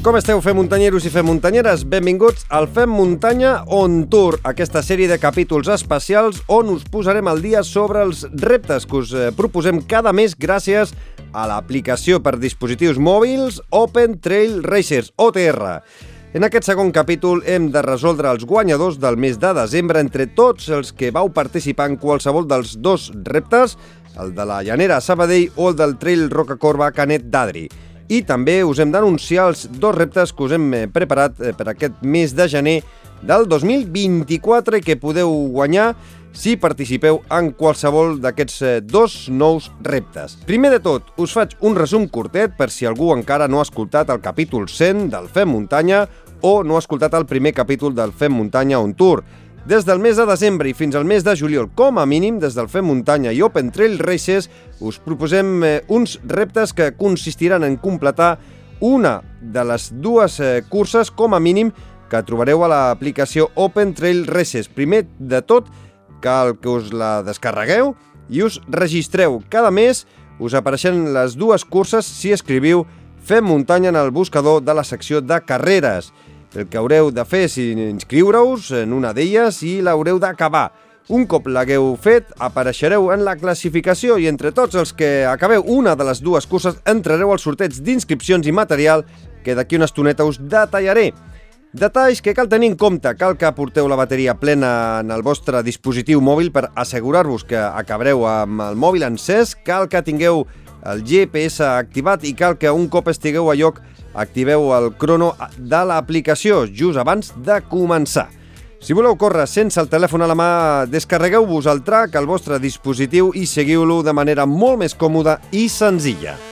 Com esteu, fem muntanyeros i fem muntanyeres? Benvinguts al Fem Muntanya On Tour, aquesta sèrie de capítols especials on us posarem al dia sobre els reptes que us eh, proposem cada mes gràcies a l'aplicació per dispositius mòbils Open Trail Racers, OTR. En aquest segon capítol hem de resoldre els guanyadors del mes de desembre entre tots els que vau participar en qualsevol dels dos reptes, el de la Llanera Sabadell o el del Trail Rocacorba Canet d'Adri. I també us hem d'anunciar els dos reptes que us hem eh, preparat eh, per aquest mes de gener del 2024 i que podeu guanyar si participeu en qualsevol d'aquests eh, dos nous reptes. Primer de tot, us faig un resum curtet per si algú encara no ha escoltat el capítol 100 del Fem Muntanya o no ha escoltat el primer capítol del Fem Muntanya on Tour. Des del mes de desembre i fins al mes de juliol, com a mínim, des del Fem Muntanya i Open Trail Races, us proposem eh, uns reptes que consistiran en completar una de les dues eh, curses, com a mínim, que trobareu a l'aplicació Open Trail Races. Primer de tot, cal que us la descarregueu i us registreu. Cada mes us apareixen les dues curses si escriviu Fem muntanya en el buscador de la secció de carreres. El que haureu de fer és inscriure-us en una d'elles i l'haureu d'acabar. Un cop l'hagueu fet, apareixereu en la classificació i entre tots els que acabeu una de les dues curses entrareu al sorteig d'inscripcions i material que d'aquí una estoneta us detallaré. Detalls que cal tenir en compte. Cal que porteu la bateria plena en el vostre dispositiu mòbil per assegurar-vos que acabareu amb el mòbil encès. Cal que tingueu el GPS activat i cal que un cop estigueu a lloc activeu el crono de l'aplicació just abans de començar. Si voleu córrer sense el telèfon a la mà, descarregueu-vos el track al vostre dispositiu i seguiu-lo de manera molt més còmoda i senzilla.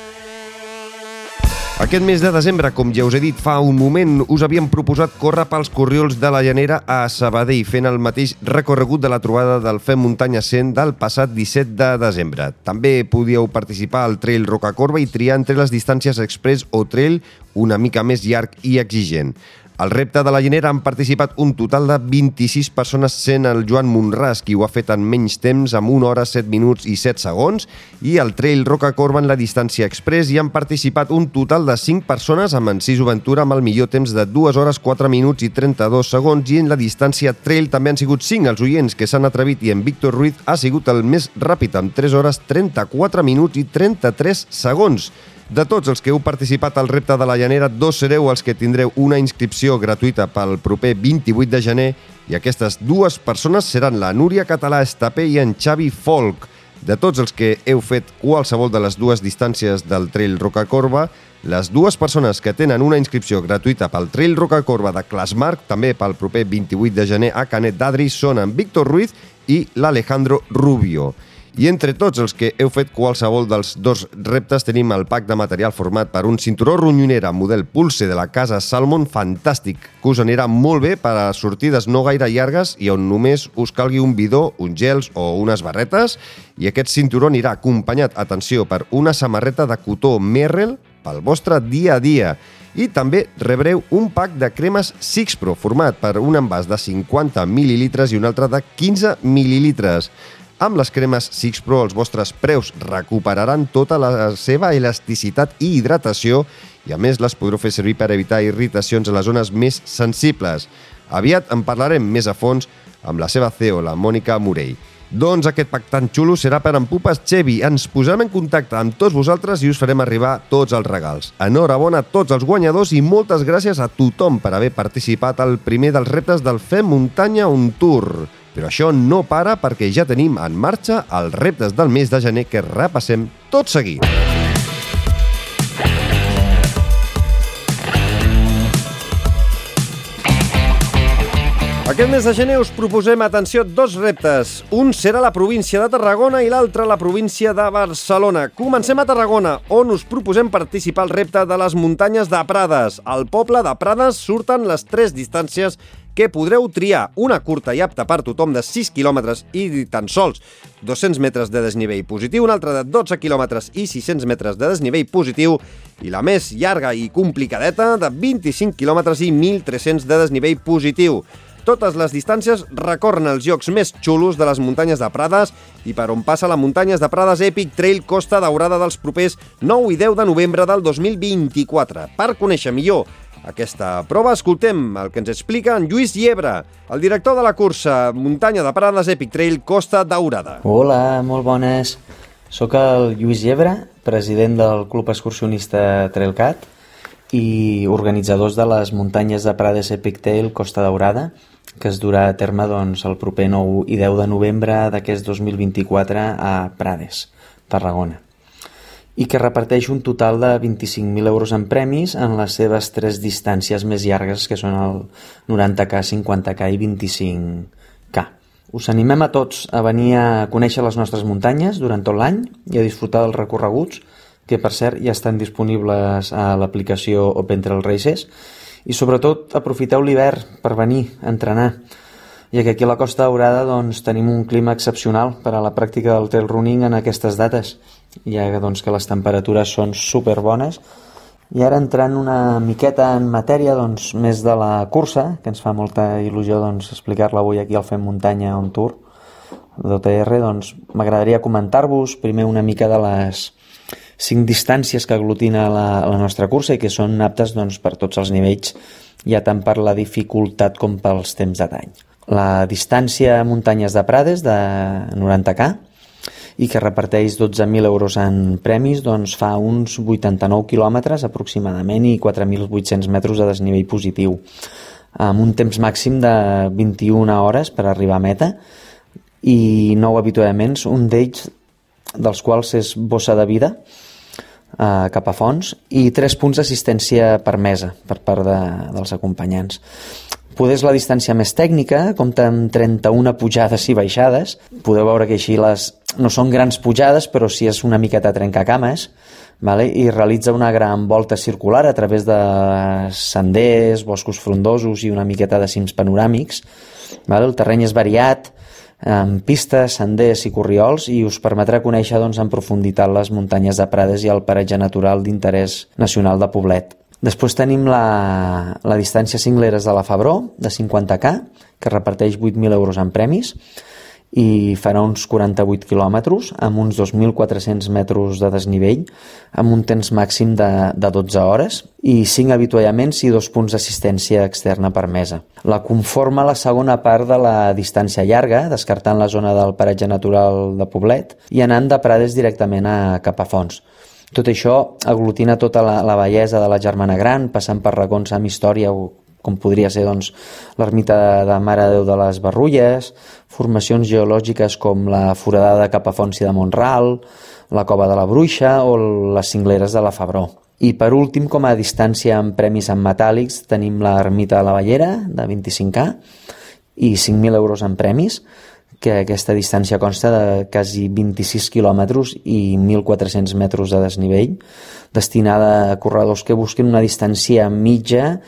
Aquest mes de desembre, com ja us he dit fa un moment, us havíem proposat córrer pels corriols de la Llanera a Sabadell, fent el mateix recorregut de la trobada del Fem Muntanya 100 del passat 17 de desembre. També podíeu participar al Trail Rocacorba i triar entre les distàncies express o trail una mica més llarg i exigent. Al repte de la llinera han participat un total de 26 persones, sent el Joan Monràs, qui ho ha fet en menys temps, amb 1 hora, 7 minuts i 7 segons, i el Trail Roca Corba en la distància express, i han participat un total de 5 persones amb Enciso Ventura amb el millor temps de 2 hores, 4 minuts i 32 segons, i en la distància Trail també han sigut 5 els oients que s'han atrevit i en Víctor Ruiz ha sigut el més ràpid amb 3 hores, 34 minuts i 33 segons. De tots els que heu participat al repte de la llanera, dos sereu els que tindreu una inscripció gratuïta pel proper 28 de gener i aquestes dues persones seran la Núria Català Estapé i en Xavi Folk. De tots els que heu fet qualsevol de les dues distàncies del Trail Rocacorba, les dues persones que tenen una inscripció gratuïta pel Trail Rocacorba de Clasmarc, també pel proper 28 de gener a Canet d'Adri, són en Víctor Ruiz i l'Alejandro Rubio. I entre tots els que heu fet qualsevol dels dos reptes tenim el pack de material format per un cinturó ronyonera model Pulse de la casa Salmon fantàstic, que us anirà molt bé per a sortides no gaire llargues i on només us calgui un bidó, un gels o unes barretes i aquest cinturó anirà acompanyat, atenció, per una samarreta de cotó Merrell pel vostre dia a dia i també rebreu un pack de cremes Sixpro format per un envàs de 50 mil·lilitres i un altre de 15 mil·lilitres. Amb les cremes Six Pro els vostres preus recuperaran tota la seva elasticitat i hidratació i a més les podreu fer servir per evitar irritacions a les zones més sensibles. Aviat en parlarem més a fons amb la seva CEO, la Mònica Morell. Doncs aquest pack tan xulo serà per en Pupes Chevi. Ens posarem en contacte amb tots vosaltres i us farem arribar tots els regals. Enhorabona a tots els guanyadors i moltes gràcies a tothom per haver participat al primer dels reptes del Fem Muntanya on Tour. Però això no para perquè ja tenim en marxa els reptes del mes de gener que repassem tot seguit. Aquest mes de gener us proposem, atenció, dos reptes. Un serà la província de Tarragona i l'altre la província de Barcelona. Comencem a Tarragona, on us proposem participar al repte de les muntanyes de Prades. Al poble de Prades surten les tres distàncies que podreu triar una curta i apta per tothom de 6 km i tan sols 200 metres de desnivell positiu, una altra de 12 km i 600 metres de desnivell positiu i la més llarga i complicadeta de 25 km i 1.300 de desnivell positiu. Totes les distàncies recorren els llocs més xulos de les muntanyes de Prades i per on passa la muntanyes de Prades Epic Trail Costa Daurada dels propers 9 i 10 de novembre del 2024. Per conèixer millor aquesta prova. Escoltem el que ens explica en Lluís Llebre, el director de la cursa Muntanya de Prades Epic Trail Costa Daurada. Hola, molt bones. Soc el Lluís Llebre, president del Club Excursionista Trailcat i organitzadors de les muntanyes de Prades Epic Trail Costa Daurada, que es durà a terme doncs, el proper 9 i 10 de novembre d'aquest 2024 a Prades, Tarragona i que reparteix un total de 25.000 euros en premis en les seves tres distàncies més llargues, que són el 90K, 50K i 25K. Us animem a tots a venir a conèixer les nostres muntanyes durant tot l'any i a disfrutar dels recorreguts, que per cert ja estan disponibles a l'aplicació Open Trail Races, i sobretot aprofiteu l'hivern per venir a entrenar, ja que aquí a la Costa Daurada doncs, tenim un clima excepcional per a la pràctica del trail running en aquestes dates ja que, doncs, que les temperatures són super bones i ara entrant una miqueta en matèria doncs, més de la cursa, que ens fa molta il·lusió doncs, explicar-la avui aquí al Fem Muntanya on Tour d'OTR, doncs m'agradaria comentar-vos primer una mica de les cinc distàncies que aglutina la, la nostra cursa i que són aptes doncs, per tots els nivells, ja tant per la dificultat com pels temps de d'any. La distància muntanyes de Prades de 90K, i que reparteix 12.000 euros en premis, doncs fa uns 89 quilòmetres aproximadament i 4.800 metres de desnivell positiu, amb un temps màxim de 21 hores per arribar a meta i nou avituallaments, un d'ells dels quals és bossa de vida, eh, cap a fons i tres punts d'assistència permesa per part de, dels acompanyants. Poder és la distància més tècnica, compta amb 31 pujades i baixades. Podeu veure que així les no són grans pujades, però sí és una miqueta trencacames, vale? i realitza una gran volta circular a través de senders, boscos frondosos i una miqueta de cims panoràmics. Vale? El terreny és variat, amb pistes, senders i corriols i us permetrà conèixer doncs, en profunditat les muntanyes de Prades i el paratge natural d'interès nacional de Poblet. Després tenim la, la distància cingleres de la Febró, de 50K, que reparteix 8.000 euros en premis i farà uns 48 quilòmetres amb uns 2.400 metres de desnivell amb un temps màxim de, de 12 hores i 5 avituallaments i dos punts d'assistència externa permesa. La conforma la segona part de la distància llarga, descartant la zona del paratge natural de Poblet i anant de Prades directament a Capafons. Tot això aglutina tota la, la bellesa de la Germana Gran, passant per racons amb història com podria ser doncs, l'ermita de Mare de Déu de les Barrulles, formacions geològiques com la foradada de Capafonsi de Montral, la Cova de la Bruixa o les cingleres de la Febró. I per últim, com a distància amb premis en metàl·lics, tenim l'ermita de la Ballera, de 25K, i 5.000 euros en premis, que aquesta distància consta de quasi 26 quilòmetres i 1.400 metres de desnivell, destinada a corredors que busquin una distància mitja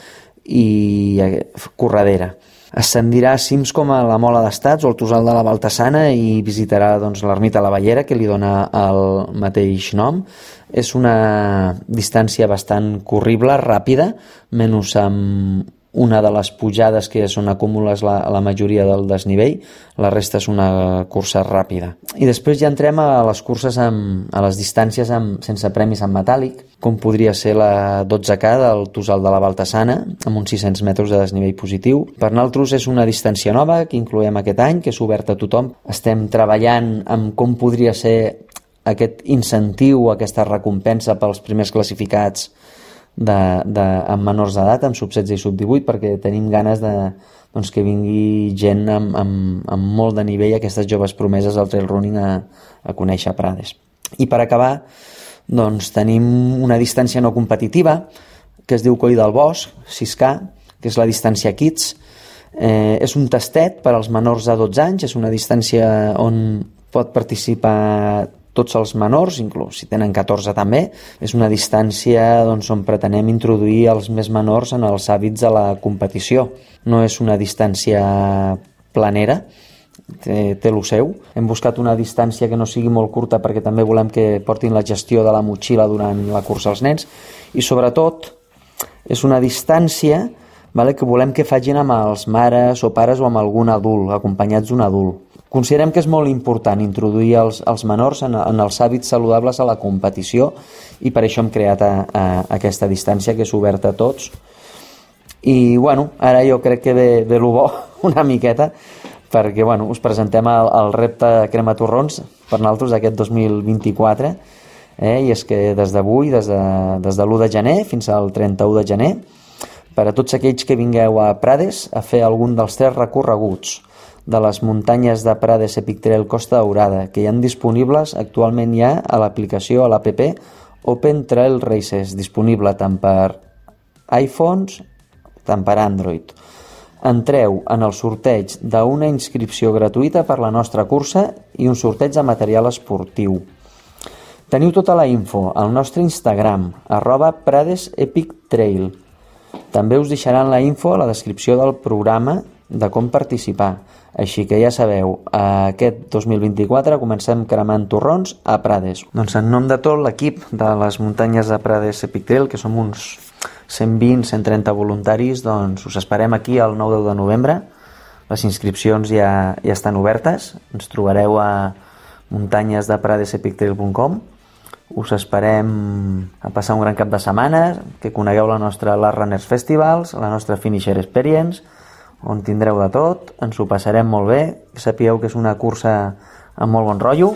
i eh, corredera. Ascendirà a cims com a la Mola d'Estats o el Tosal de la Baltasana i visitarà doncs, l'ermita La Ballera, que li dona el mateix nom. És una distància bastant corrible, ràpida, menys amb una de les pujades que són acúmules la, la majoria del desnivell, la resta és una cursa ràpida. I després ja entrem a les curses amb, a les distàncies amb, sense premis en metàl·lic, com podria ser la 12K del Tosal de la Baltasana, amb uns 600 metres de desnivell positiu. Per nosaltres és una distància nova que incloem aquest any, que és oberta a tothom. Estem treballant amb com podria ser aquest incentiu, aquesta recompensa pels primers classificats de, de, amb menors d'edat, amb sub-16 i sub-18, perquè tenim ganes de, doncs, que vingui gent amb, amb, amb molt de nivell, aquestes joves promeses al trail running a, a conèixer Prades. I per acabar, doncs, tenim una distància no competitiva, que es diu Coll del Bosc, 6K, que és la distància Kids. Eh, és un tastet per als menors de 12 anys, és una distància on pot participar tots els menors, inclús si tenen 14 també, és una distància doncs, on pretenem introduir els més menors en els hàbits de la competició. No és una distància planera, té, té lo seu. Hem buscat una distància que no sigui molt curta perquè també volem que portin la gestió de la motxilla durant la cursa als nens i sobretot és una distància vale, que volem que facin amb els mares o pares o amb algun adult, acompanyats d'un adult Considerem que és molt important introduir els, els menors en, en els hàbits saludables a la competició i per això hem creat a, a, aquesta distància que és oberta a tots I, bueno, ara jo crec que ve, ve el bo una miqueta, perquè, bueno, us presentem el, el repte Crema Torrons per nosaltres aquest 2024, eh? i és que des d'avui, des de, des de l'1 de gener fins al 31 de gener, per a tots aquells que vingueu a Prades a fer algun dels tres recorreguts de les muntanyes de Prades Epic Trail Costa Daurada, que hi han disponibles actualment ja a l'aplicació, a l'APP Open Trail Races, disponible tant per iPhones, tant per Android. Entreu en el sorteig d'una inscripció gratuïta per la nostra cursa i un sorteig de material esportiu. Teniu tota la info al nostre Instagram, arroba Prades Epic Trail. També us deixaran la info a la descripció del programa de com participar. Així que ja sabeu, aquest 2024 comencem cremant torrons a Prades. Doncs en nom de tot l'equip de les muntanyes de Prades Epic Trail, que som uns 120-130 voluntaris, doncs us esperem aquí el 9 de novembre. Les inscripcions ja, ja estan obertes. Ens trobareu a muntanyesdepradesepictrail.com us esperem a passar un gran cap de setmana, que conegueu la nostra Last Runners Festivals, la nostra Finisher Experience, on tindreu de tot, ens ho passarem molt bé, sapigueu que és una cursa amb molt bon rotllo.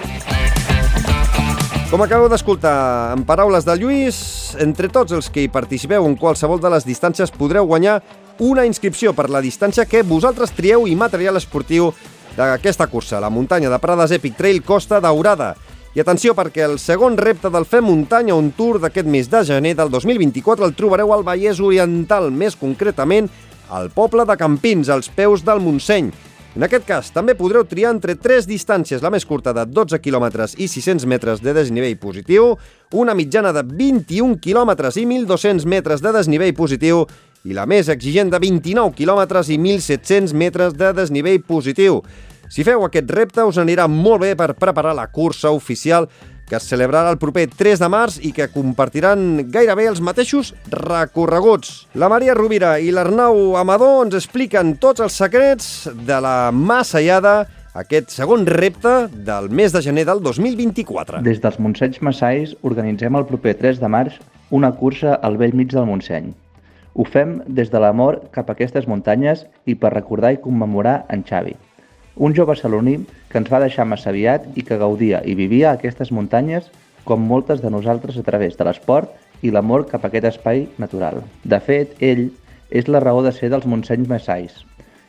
Com acabeu d'escoltar, en paraules de Lluís, entre tots els que hi participeu en qualsevol de les distàncies podreu guanyar una inscripció per la distància que vosaltres trieu i material esportiu d'aquesta cursa, la muntanya de Prades Epic Trail Costa Daurada. I atenció perquè el segon repte del Fem Muntanya un Tour d'aquest mes de gener del 2024 el trobareu al Vallès Oriental, més concretament al poble de Campins, als peus del Montseny. En aquest cas, també podreu triar entre tres distàncies, la més curta de 12 km i 600 metres de desnivell positiu, una mitjana de 21 km i 1.200 metres de desnivell positiu i la més exigent de 29 km i 1.700 metres de desnivell positiu. Si feu aquest repte, us anirà molt bé per preparar la cursa oficial que es celebrarà el proper 3 de març i que compartiran gairebé els mateixos recorreguts. La Maria Rovira i l'Arnau Amador ens expliquen tots els secrets de la Massallada, aquest segon repte del mes de gener del 2024. Des dels Montsenys Massais organitzem el proper 3 de març una cursa al vell mig del Montseny. Ho fem des de l'amor cap a aquestes muntanyes i per recordar i commemorar en Xavi, un jove saloní que ens va deixar massa aviat i que gaudia i vivia aquestes muntanyes com moltes de nosaltres a través de l'esport i l'amor cap a aquest espai natural. De fet, ell és la raó de ser dels Montsenys Messais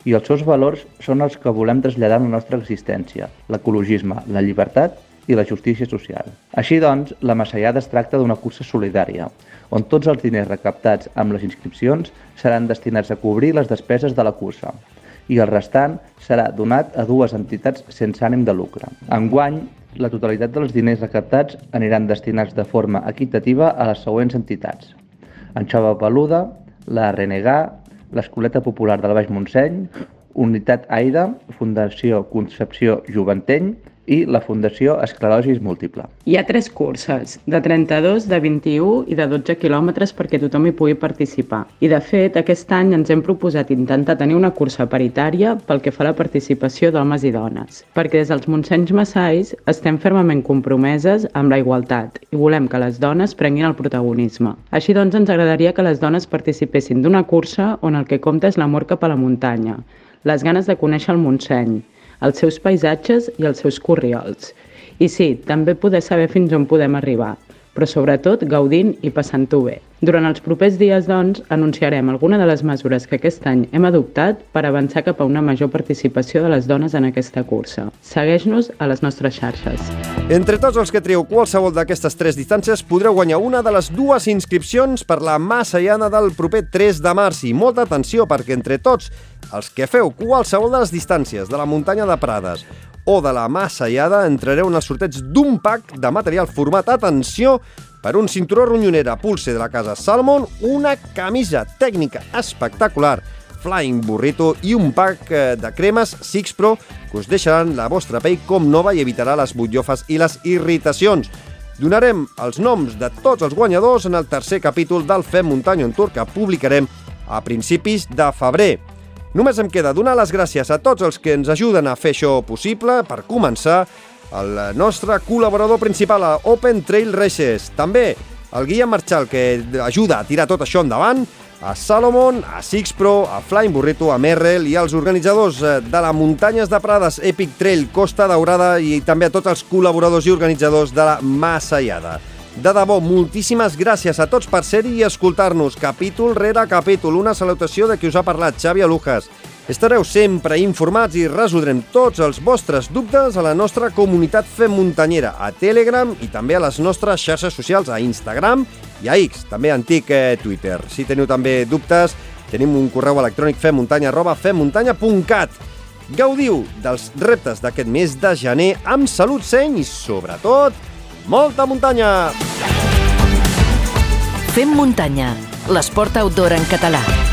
i els seus valors són els que volem traslladar en la nostra existència, l'ecologisme, la llibertat i la justícia social. Així doncs, la Massallada es tracta d'una cursa solidària, on tots els diners recaptats amb les inscripcions seran destinats a cobrir les despeses de la cursa, i el restant serà donat a dues entitats sense ànim de lucre. Enguany, la totalitat dels diners recaptats aniran destinats de forma equitativa a les següents entitats. Anxova Peluda, la Renegà, l'Escoleta Popular del Baix Montseny, Unitat Aida, Fundació Concepció Juventeny i la Fundació Esclerosis Múltiple. Hi ha tres curses, de 32, de 21 i de 12 quilòmetres perquè tothom hi pugui participar. I de fet, aquest any ens hem proposat intentar tenir una cursa paritària pel que fa a la participació d'homes i dones, perquè des dels Montsenys Massais estem fermament compromeses amb la igualtat i volem que les dones prenguin el protagonisme. Així doncs, ens agradaria que les dones participessin d'una cursa on el que compta és l'amor cap a la muntanya, les ganes de conèixer el Montseny, els seus paisatges i els seus corriols. I sí, també poder saber fins on podem arribar, però sobretot gaudint i passant-ho bé. Durant els propers dies, doncs, anunciarem alguna de les mesures que aquest any hem adoptat per avançar cap a una major participació de les dones en aquesta cursa. Segueix-nos a les nostres xarxes. Entre tots els que trieu qualsevol d'aquestes tres distàncies podreu guanyar una de les dues inscripcions per la Massallana del proper 3 de març. I molta atenció perquè entre tots els que feu qualsevol de les distàncies de la muntanya de Prades o de la Massallada entrareu en el sorteig d'un pack de material format, atenció, per un cinturó ronyonera Pulse de la casa Salmon, una camisa tècnica espectacular, Flying Burrito i un pack eh, de cremes Six Pro que us deixaran la vostra pell com nova i evitarà les butllofes i les irritacions. Donarem els noms de tots els guanyadors en el tercer capítol del Fem Muntanya en Tour que publicarem a principis de febrer. Només em queda donar les gràcies a tots els que ens ajuden a fer això possible. Per començar, el nostre col·laborador principal a Open Trail Races. També el Guillem Marchal, que ajuda a tirar tot això endavant. a Salomon, a Sixpro, a Flying Burrito, a Merrell i als organitzadors eh, de la Muntanyes de Prades Epic Trail Costa Daurada i també a tots els col·laboradors i organitzadors de la Massaiada. De debò, moltíssimes gràcies a tots per ser-hi i escoltar-nos capítol rere capítol. Una salutació de qui us ha parlat, Xavi Alujas. Estareu sempre informats i resoldrem tots els vostres dubtes a la nostra comunitat Fem Muntanyera, a Telegram i també a les nostres xarxes socials, a Instagram i a X, també antic eh, Twitter. Si teniu també dubtes, tenim un correu electrònic femmuntanya arroba femmuntanya.cat. Gaudiu dels reptes d'aquest mes de gener amb salut, seny i, sobretot, molta muntanya! Fem muntanya, l'esport outdoor en català.